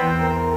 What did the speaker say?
Música